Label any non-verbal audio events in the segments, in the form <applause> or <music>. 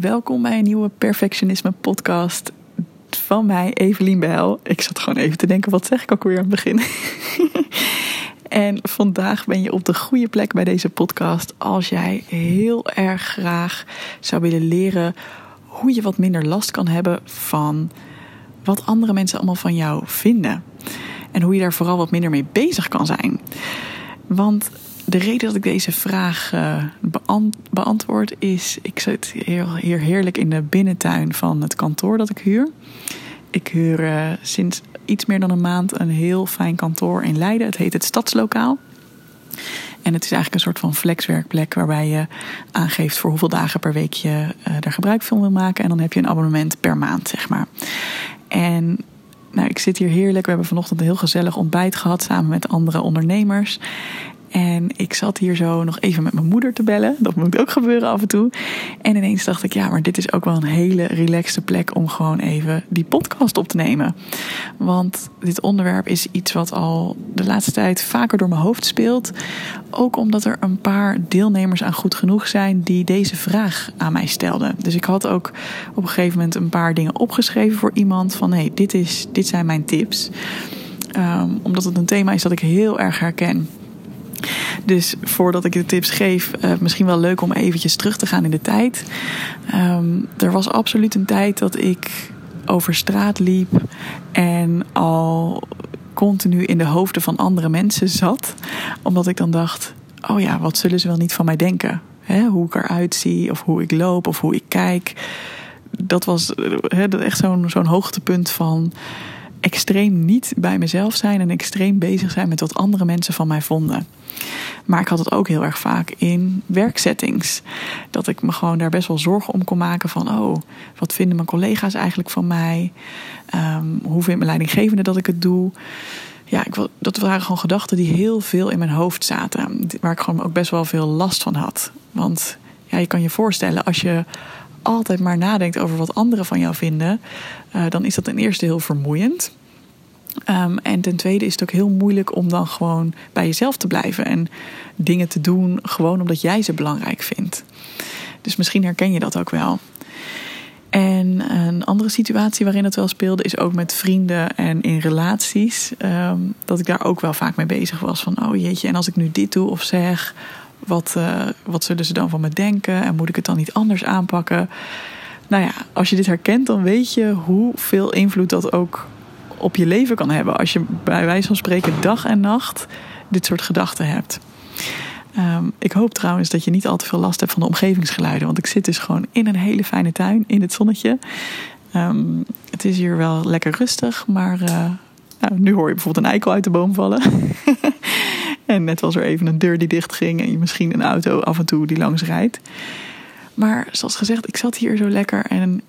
Welkom bij een nieuwe Perfectionisme podcast van mij, Evelien Bijl. Ik zat gewoon even te denken, wat zeg ik ook weer aan het begin? <laughs> en vandaag ben je op de goede plek bij deze podcast als jij heel erg graag zou willen leren hoe je wat minder last kan hebben van wat andere mensen allemaal van jou vinden. En hoe je daar vooral wat minder mee bezig kan zijn. Want de reden dat ik deze vraag uh, beantwoord is: ik zit hier heerlijk in de binnentuin van het kantoor dat ik huur. Ik huur uh, sinds iets meer dan een maand een heel fijn kantoor in Leiden. Het heet het Stadslokaal. En het is eigenlijk een soort van flexwerkplek waarbij je aangeeft voor hoeveel dagen per week je uh, er gebruik van wil maken. En dan heb je een abonnement per maand, zeg maar. En nou, ik zit hier heerlijk. We hebben vanochtend een heel gezellig ontbijt gehad samen met andere ondernemers. En ik zat hier zo nog even met mijn moeder te bellen. Dat moet ook gebeuren af en toe. En ineens dacht ik, ja, maar dit is ook wel een hele relaxte plek om gewoon even die podcast op te nemen. Want dit onderwerp is iets wat al de laatste tijd vaker door mijn hoofd speelt. Ook omdat er een paar deelnemers aan goed genoeg zijn die deze vraag aan mij stelden. Dus ik had ook op een gegeven moment een paar dingen opgeschreven voor iemand. Van hé, dit, is, dit zijn mijn tips. Um, omdat het een thema is dat ik heel erg herken. Dus voordat ik de tips geef, uh, misschien wel leuk om eventjes terug te gaan in de tijd. Um, er was absoluut een tijd dat ik over straat liep en al continu in de hoofden van andere mensen zat. Omdat ik dan dacht, oh ja, wat zullen ze wel niet van mij denken? Hoe ik eruit zie, of hoe ik loop, of hoe ik kijk. Dat was he, echt zo'n zo'n hoogtepunt van extreem niet bij mezelf zijn en extreem bezig zijn met wat andere mensen van mij vonden. Maar ik had het ook heel erg vaak in werksettings. Dat ik me gewoon daar best wel zorgen om kon maken van... oh, wat vinden mijn collega's eigenlijk van mij? Um, hoe vindt mijn leidinggevende dat ik het doe? Ja, ik, dat waren gewoon gedachten die heel veel in mijn hoofd zaten. Waar ik gewoon ook best wel veel last van had. Want ja, je kan je voorstellen, als je altijd maar nadenkt over wat anderen van jou vinden, uh, dan is dat ten eerste heel vermoeiend. Um, en ten tweede is het ook heel moeilijk om dan gewoon bij jezelf te blijven en dingen te doen gewoon omdat jij ze belangrijk vindt. Dus misschien herken je dat ook wel. En een andere situatie waarin het wel speelde is ook met vrienden en in relaties. Um, dat ik daar ook wel vaak mee bezig was. Van oh jeetje, en als ik nu dit doe of zeg, wat, uh, wat zullen ze dan van me denken? En moet ik het dan niet anders aanpakken? Nou ja, als je dit herkent, dan weet je hoeveel invloed dat ook op je leven kan hebben. Als je bij wijze van spreken dag en nacht dit soort gedachten hebt. Um, ik hoop trouwens dat je niet al te veel last hebt van de omgevingsgeluiden. Want ik zit dus gewoon in een hele fijne tuin in het zonnetje. Um, het is hier wel lekker rustig, maar uh, nou, nu hoor je bijvoorbeeld een eikel uit de boom vallen. <laughs> en net was er even een deur die dicht ging en misschien een auto af en toe die langs rijdt. Maar zoals gezegd, ik zat hier zo lekker en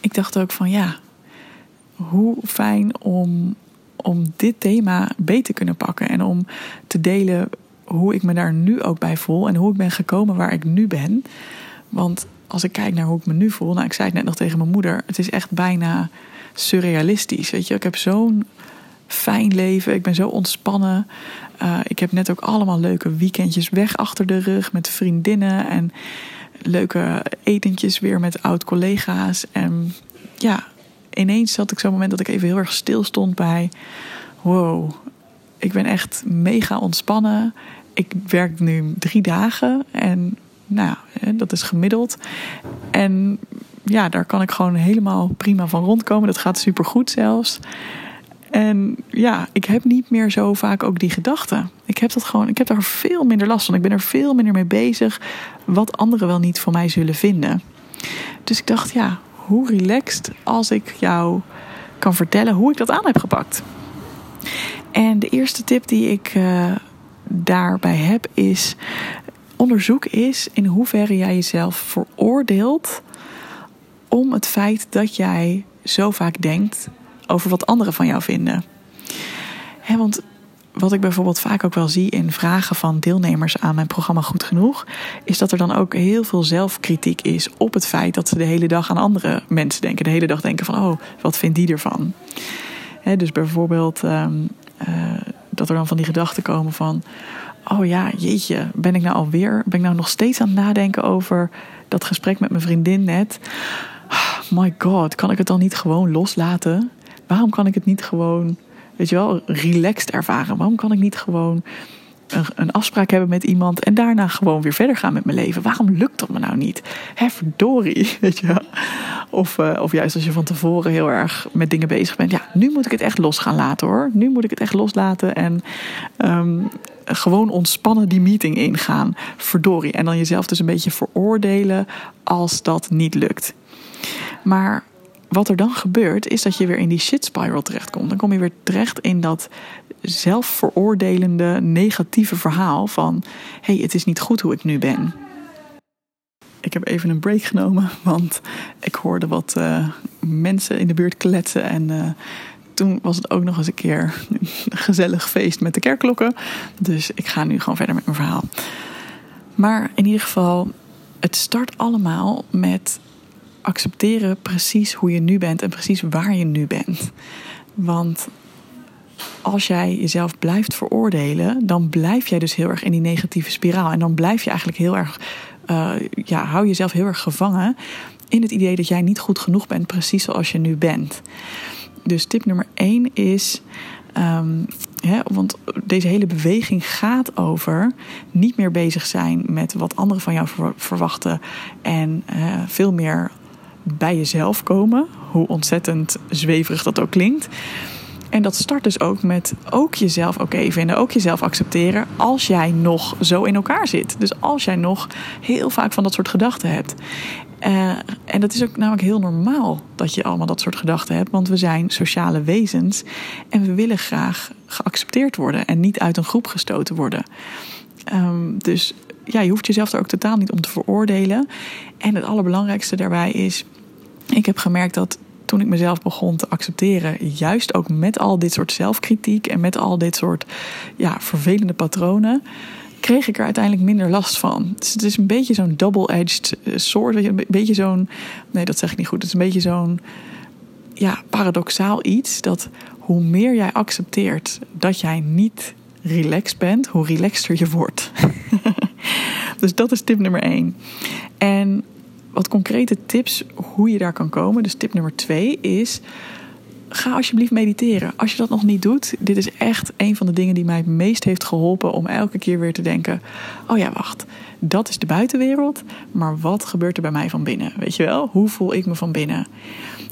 ik dacht ook van ja, hoe fijn om, om dit thema beter te kunnen pakken. En om te delen hoe ik me daar nu ook bij voel. En hoe ik ben gekomen waar ik nu ben. Want als ik kijk naar hoe ik me nu voel. Nou, ik zei het net nog tegen mijn moeder. Het is echt bijna surrealistisch. Weet je, ik heb zo'n fijn leven. Ik ben zo ontspannen. Uh, ik heb net ook allemaal leuke weekendjes weg achter de rug met vriendinnen. En leuke etentjes weer met oud-collega's. En ja, ineens zat ik zo'n moment dat ik even heel erg stil stond bij: wow, ik ben echt mega ontspannen. Ik werk nu drie dagen en nou, dat is gemiddeld. En ja, daar kan ik gewoon helemaal prima van rondkomen. Dat gaat super goed zelfs. En ja, ik heb niet meer zo vaak ook die gedachten. Ik heb dat gewoon, ik heb daar veel minder last van. Ik ben er veel minder mee bezig wat anderen wel niet van mij zullen vinden. Dus ik dacht, ja, hoe relaxed als ik jou kan vertellen hoe ik dat aan heb gepakt. En de eerste tip die ik uh, daarbij heb is: onderzoek is in hoeverre jij jezelf veroordeelt om het feit dat jij zo vaak denkt over wat anderen van jou vinden. Want wat ik bijvoorbeeld vaak ook wel zie in vragen van deelnemers aan mijn programma Goed Genoeg, is dat er dan ook heel veel zelfkritiek is op het feit dat ze de hele dag aan andere mensen denken. De hele dag denken van, oh, wat vindt die ervan? dus bijvoorbeeld um, uh, dat er dan van die gedachten komen van, oh ja, jeetje, ben ik nou alweer, ben ik nou nog steeds aan het nadenken over dat gesprek met mijn vriendin net? My god, kan ik het dan niet gewoon loslaten? Waarom kan ik het niet gewoon, weet je wel, relaxed ervaren? Waarom kan ik niet gewoon een, een afspraak hebben met iemand en daarna gewoon weer verder gaan met mijn leven? Waarom lukt dat me nou niet? Hè, verdorie, <laughs> weet je wel? Of, uh, of juist als je van tevoren heel erg met dingen bezig bent. Ja, nu moet ik het echt los gaan laten hoor. Nu moet ik het echt loslaten en um, gewoon ontspannen die meeting ingaan. Verdorie. En dan jezelf dus een beetje veroordelen als dat niet lukt. Maar wat er dan gebeurt, is dat je weer in die shit spiral terechtkomt. Dan kom je weer terecht in dat zelfveroordelende, negatieve verhaal van: hé, hey, het is niet goed hoe ik nu ben. Ik heb even een break genomen, want ik hoorde wat uh, mensen in de buurt kletsen. En uh, toen was het ook nog eens een keer een gezellig feest met de kerkklokken. Dus ik ga nu gewoon verder met mijn verhaal. Maar in ieder geval, het start allemaal met accepteren precies hoe je nu bent en precies waar je nu bent. Want als jij jezelf blijft veroordelen, dan blijf jij dus heel erg in die negatieve spiraal. En dan blijf je eigenlijk heel erg, uh, ja, hou jezelf heel erg gevangen in het idee dat jij niet goed genoeg bent, precies zoals je nu bent. Dus tip nummer 1 is. Um, want deze hele beweging gaat over niet meer bezig zijn met wat anderen van jou verwachten en uh, veel meer bij jezelf komen, hoe ontzettend zweverig dat ook klinkt. En dat start dus ook met ook jezelf oké okay vinden, ook jezelf accepteren als jij nog zo in elkaar zit. Dus als jij nog heel vaak van dat soort gedachten hebt. Uh, en dat is ook namelijk heel normaal dat je allemaal dat soort gedachten hebt, want we zijn sociale wezens en we willen graag geaccepteerd worden en niet uit een groep gestoten worden. Um, dus ja, je hoeft jezelf er ook totaal niet om te veroordelen. En het allerbelangrijkste daarbij is, ik heb gemerkt dat toen ik mezelf begon te accepteren, juist ook met al dit soort zelfkritiek en met al dit soort ja, vervelende patronen, kreeg ik er uiteindelijk minder last van. Dus het is een beetje zo'n double-edged eh, sword. Een beetje zo'n. Nee, dat zeg ik niet goed. Het is een beetje zo'n. Ja, paradoxaal iets. Dat hoe meer jij accepteert dat jij niet relaxed bent, hoe relaxter je wordt. <laughs> dus dat is tip nummer één. En wat concrete tips hoe je daar kan komen. Dus tip nummer twee is ga alsjeblieft mediteren. Als je dat nog niet doet, dit is echt een van de dingen die mij het meest heeft geholpen om elke keer weer te denken: oh ja, wacht, dat is de buitenwereld, maar wat gebeurt er bij mij van binnen? Weet je wel, hoe voel ik me van binnen?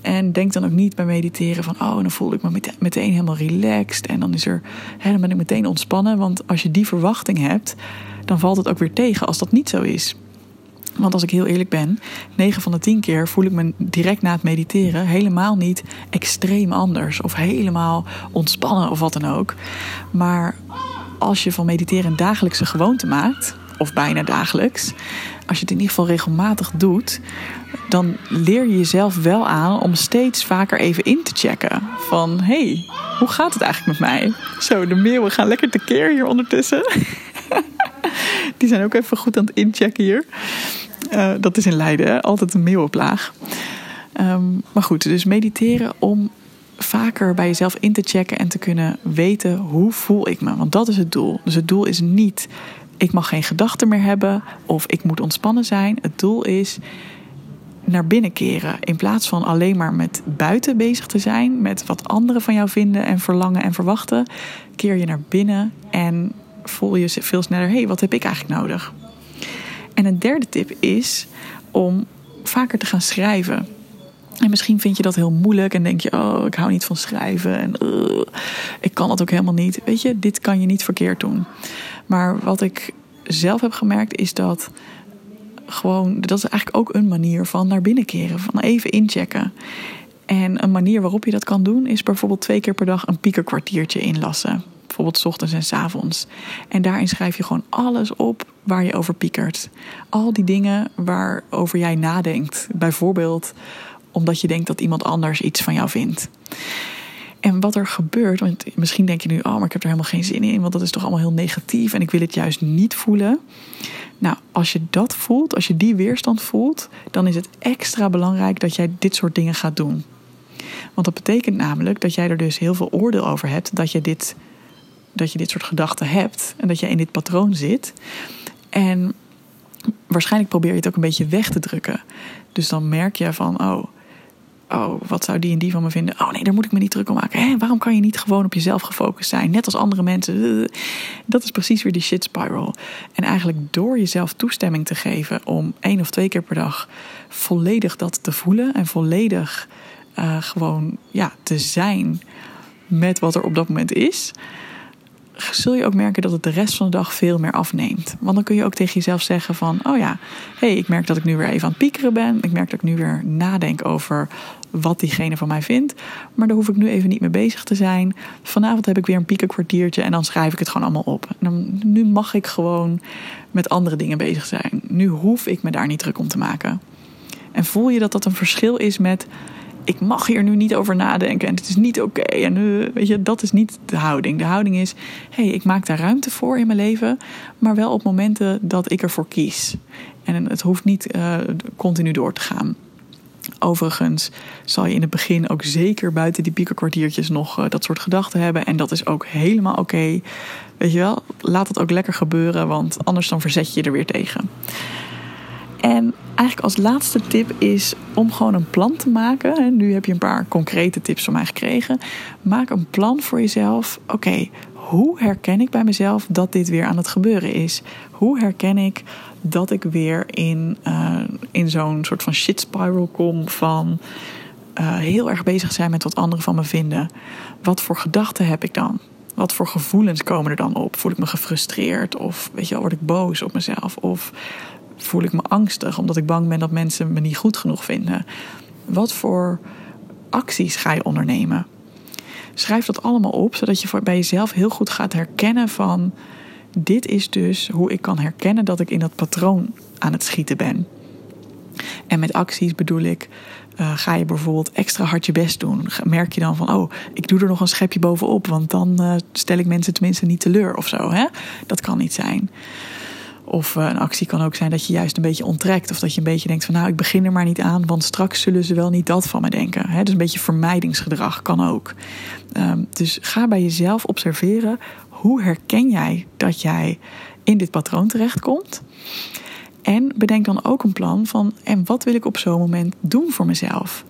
En denk dan ook niet bij mediteren van, oh, dan voel ik me meteen helemaal relaxed en dan is er, hè, dan ben ik meteen ontspannen. Want als je die verwachting hebt, dan valt het ook weer tegen als dat niet zo is. Want als ik heel eerlijk ben, 9 van de 10 keer voel ik me direct na het mediteren helemaal niet extreem anders of helemaal ontspannen of wat dan ook. Maar als je van mediteren een dagelijkse gewoonte maakt, of bijna dagelijks, als je het in ieder geval regelmatig doet, dan leer je jezelf wel aan om steeds vaker even in te checken. Van hey, hoe gaat het eigenlijk met mij? Zo, de meeuwen gaan lekker tekeer hier ondertussen. <laughs> Die zijn ook even goed aan het inchecken hier. Uh, dat is in Leiden, altijd een meeuwenplaag. Um, maar goed, dus mediteren om vaker bij jezelf in te checken en te kunnen weten hoe voel ik me. Want dat is het doel. Dus het doel is niet ik mag geen gedachten meer hebben of ik moet ontspannen zijn. Het doel is naar binnen keren. In plaats van alleen maar met buiten bezig te zijn, met wat anderen van jou vinden en verlangen en verwachten, keer je naar binnen en voel je veel sneller: hé, hey, wat heb ik eigenlijk nodig? En een derde tip is om vaker te gaan schrijven. En misschien vind je dat heel moeilijk en denk je: oh, ik hou niet van schrijven en uh, ik kan dat ook helemaal niet. Weet je, dit kan je niet verkeerd doen. Maar wat ik zelf heb gemerkt is dat gewoon, dat is eigenlijk ook een manier van naar binnen keren, van even inchecken. En een manier waarop je dat kan doen is bijvoorbeeld twee keer per dag een piekerkwartiertje inlassen. Bijvoorbeeld s ochtends en s avonds. En daarin schrijf je gewoon alles op waar je over piekert. Al die dingen waarover jij nadenkt. Bijvoorbeeld omdat je denkt dat iemand anders iets van jou vindt. En wat er gebeurt, want misschien denk je nu, oh, maar ik heb er helemaal geen zin in, want dat is toch allemaal heel negatief en ik wil het juist niet voelen. Nou, als je dat voelt, als je die weerstand voelt, dan is het extra belangrijk dat jij dit soort dingen gaat doen. Want dat betekent namelijk dat jij er dus heel veel oordeel over hebt dat je dit dat je dit soort gedachten hebt en dat je in dit patroon zit. En waarschijnlijk probeer je het ook een beetje weg te drukken. Dus dan merk je van, oh, oh, wat zou die en die van me vinden? Oh nee, daar moet ik me niet druk om maken. Hé, waarom kan je niet gewoon op jezelf gefocust zijn? Net als andere mensen. Dat is precies weer die shit spiral. En eigenlijk door jezelf toestemming te geven om één of twee keer per dag volledig dat te voelen en volledig uh, gewoon ja, te zijn met wat er op dat moment is zul je ook merken dat het de rest van de dag veel meer afneemt. Want dan kun je ook tegen jezelf zeggen van, oh ja, hé, hey, ik merk dat ik nu weer even aan het piekeren ben. Ik merk dat ik nu weer nadenk over wat diegene van mij vindt. Maar daar hoef ik nu even niet mee bezig te zijn. Vanavond heb ik weer een piekenkwartiertje en dan schrijf ik het gewoon allemaal op. En dan, nu mag ik gewoon met andere dingen bezig zijn. Nu hoef ik me daar niet druk om te maken. En voel je dat dat een verschil is met ik mag hier nu niet over nadenken en het is niet oké. En uh, weet je, dat is niet de houding. De houding is, hé, hey, ik maak daar ruimte voor in mijn leven, maar wel op momenten dat ik ervoor kies. En het hoeft niet uh, continu door te gaan. Overigens zal je in het begin ook zeker buiten die piekerkwartiertjes nog uh, dat soort gedachten hebben. En dat is ook helemaal oké. Weet je wel, laat het ook lekker gebeuren, want anders dan verzet je je er weer tegen. En eigenlijk als laatste tip is om gewoon een plan te maken. En nu heb je een paar concrete tips van mij gekregen. Maak een plan voor jezelf. Oké, hoe herken ik bij mezelf dat dit weer aan het gebeuren is? Hoe herken ik dat ik weer in, uh, in zo'n soort van shit spiral kom van uh, heel erg bezig zijn met wat anderen van me vinden? Wat voor gedachten heb ik dan? Wat voor gevoelens komen er dan op? Voel ik me gefrustreerd? Of weet je, word ik boos op mezelf? Of voel ik me angstig omdat ik bang ben dat mensen me niet goed genoeg vinden. Wat voor acties ga je ondernemen? Schrijf dat allemaal op, zodat je bij jezelf heel goed gaat herkennen van dit is dus hoe ik kan herkennen dat ik in dat patroon aan het schieten ben. En met acties bedoel ik, uh, ga je bijvoorbeeld extra hard je best doen. Merk je dan van, oh, ik doe er nog een schepje bovenop, want dan uh, stel ik mensen tenminste niet teleur of zo. Hè? Dat kan niet zijn. Of eh, een actie kan ook zijn dat je juist een beetje onttrekt. Of dat je een beetje denkt van nou, ik begin er maar niet aan, want straks zullen ze wel niet dat van me denken. Dus een beetje vermijdingsgedrag kan ook. Um, dus ga bij jezelf observeren. Hoe herken jij dat jij in dit patroon terechtkomt? En bedenk dan ook een plan van en wat wil ik op zo'n moment doen voor mezelf?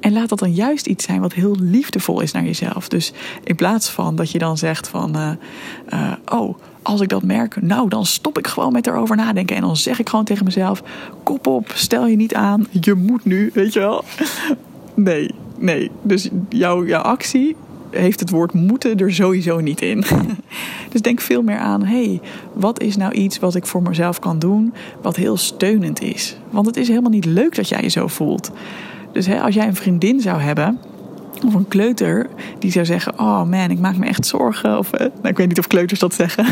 En laat dat dan juist iets zijn wat heel liefdevol is naar jezelf. Dus in plaats van dat je dan zegt van, uh, uh, oh, als ik dat merk, nou dan stop ik gewoon met erover nadenken. En dan zeg ik gewoon tegen mezelf: kop op, stel je niet aan, je moet nu, weet je wel. Nee, nee. Dus jouw, jouw actie heeft het woord moeten er sowieso niet in. <laughs> Dus denk veel meer aan: hey, wat is nou iets wat ik voor mezelf kan doen, wat heel steunend is? Want het is helemaal niet leuk dat jij je zo voelt. Dus hè, als jij een vriendin zou hebben of een kleuter die zou zeggen: Oh man, ik maak me echt zorgen. Of nou, ik weet niet of kleuters dat zeggen.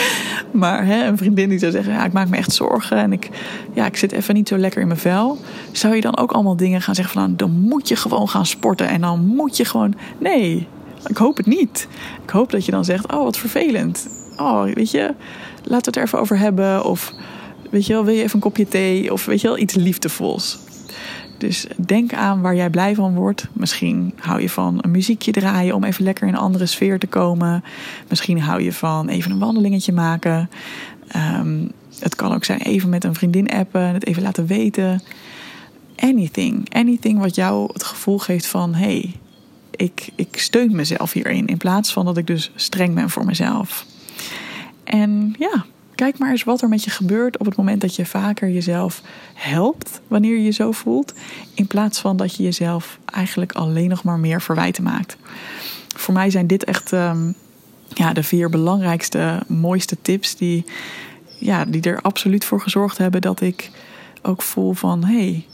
<laughs> maar hè, een vriendin die zou zeggen: ja, Ik maak me echt zorgen. En ik, ja, ik zit even niet zo lekker in mijn vel. Zou je dan ook allemaal dingen gaan zeggen: van, nou, Dan moet je gewoon gaan sporten. En dan moet je gewoon. Nee, ik hoop het niet. Ik hoop dat je dan zegt: Oh, wat vervelend. Oh, weet je, laten we het er even over hebben. Of weet je wel, wil je even een kopje thee? Of weet je wel, iets liefdevols. Dus denk aan waar jij blij van wordt. Misschien hou je van een muziekje draaien om even lekker in een andere sfeer te komen. Misschien hou je van even een wandelingetje maken. Um, het kan ook zijn even met een vriendin appen, het even laten weten. Anything. Anything wat jou het gevoel geeft van hey, ik, ik steun mezelf hierin. In plaats van dat ik dus streng ben voor mezelf. En ja, Kijk maar eens wat er met je gebeurt op het moment dat je vaker jezelf helpt wanneer je je zo voelt, in plaats van dat je jezelf eigenlijk alleen nog maar meer verwijten maakt. Voor mij zijn dit echt um, ja, de vier belangrijkste, mooiste tips die, ja, die er absoluut voor gezorgd hebben dat ik ook voel van hé, hey,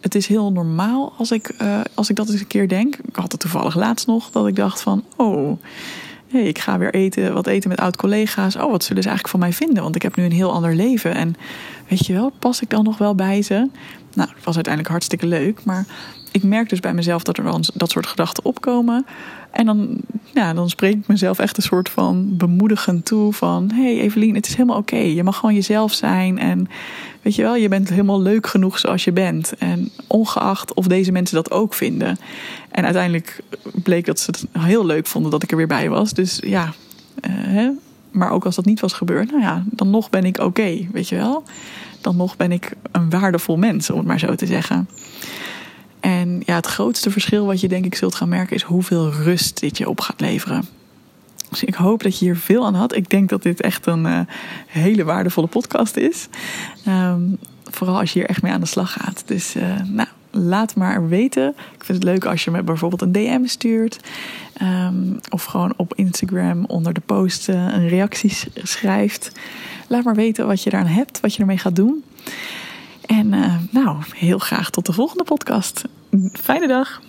het is heel normaal als ik, uh, als ik dat eens een keer denk. Ik had het toevallig laatst nog dat ik dacht van oh ik ga weer eten, wat eten met oud-collega's. Oh, wat zullen ze eigenlijk van mij vinden? Want ik heb nu een heel ander leven. En weet je wel, pas ik dan nog wel bij ze? Nou, dat was uiteindelijk hartstikke leuk. Maar ik merk dus bij mezelf dat er dan dat soort gedachten opkomen. En dan, ja, dan spreek ik mezelf echt een soort van bemoedigend toe van... hey Evelien, het is helemaal oké. Je mag gewoon jezelf zijn en weet je wel, je bent helemaal leuk genoeg zoals je bent. En ongeacht of deze mensen dat ook vinden. En uiteindelijk bleek dat ze het heel leuk vonden dat ik er weer bij was. Dus ja, uh, hè? maar ook als dat niet was gebeurd, nou ja, dan nog ben ik oké, weet je wel. Dan nog ben ik een waardevol mens, om het maar zo te zeggen. En ja, het grootste verschil wat je denk ik zult gaan merken is hoeveel rust dit je op gaat leveren. Dus ik hoop dat je hier veel aan had. Ik denk dat dit echt een uh, hele waardevolle podcast is. Um, vooral als je hier echt mee aan de slag gaat. Dus uh, nou, laat maar weten. Ik vind het leuk als je me bijvoorbeeld een DM stuurt. Um, of gewoon op Instagram onder de post uh, een reactie schrijft. Laat maar weten wat je daaraan hebt, wat je ermee gaat doen. En uh, nou, heel graag tot de volgende podcast. Fijne dag.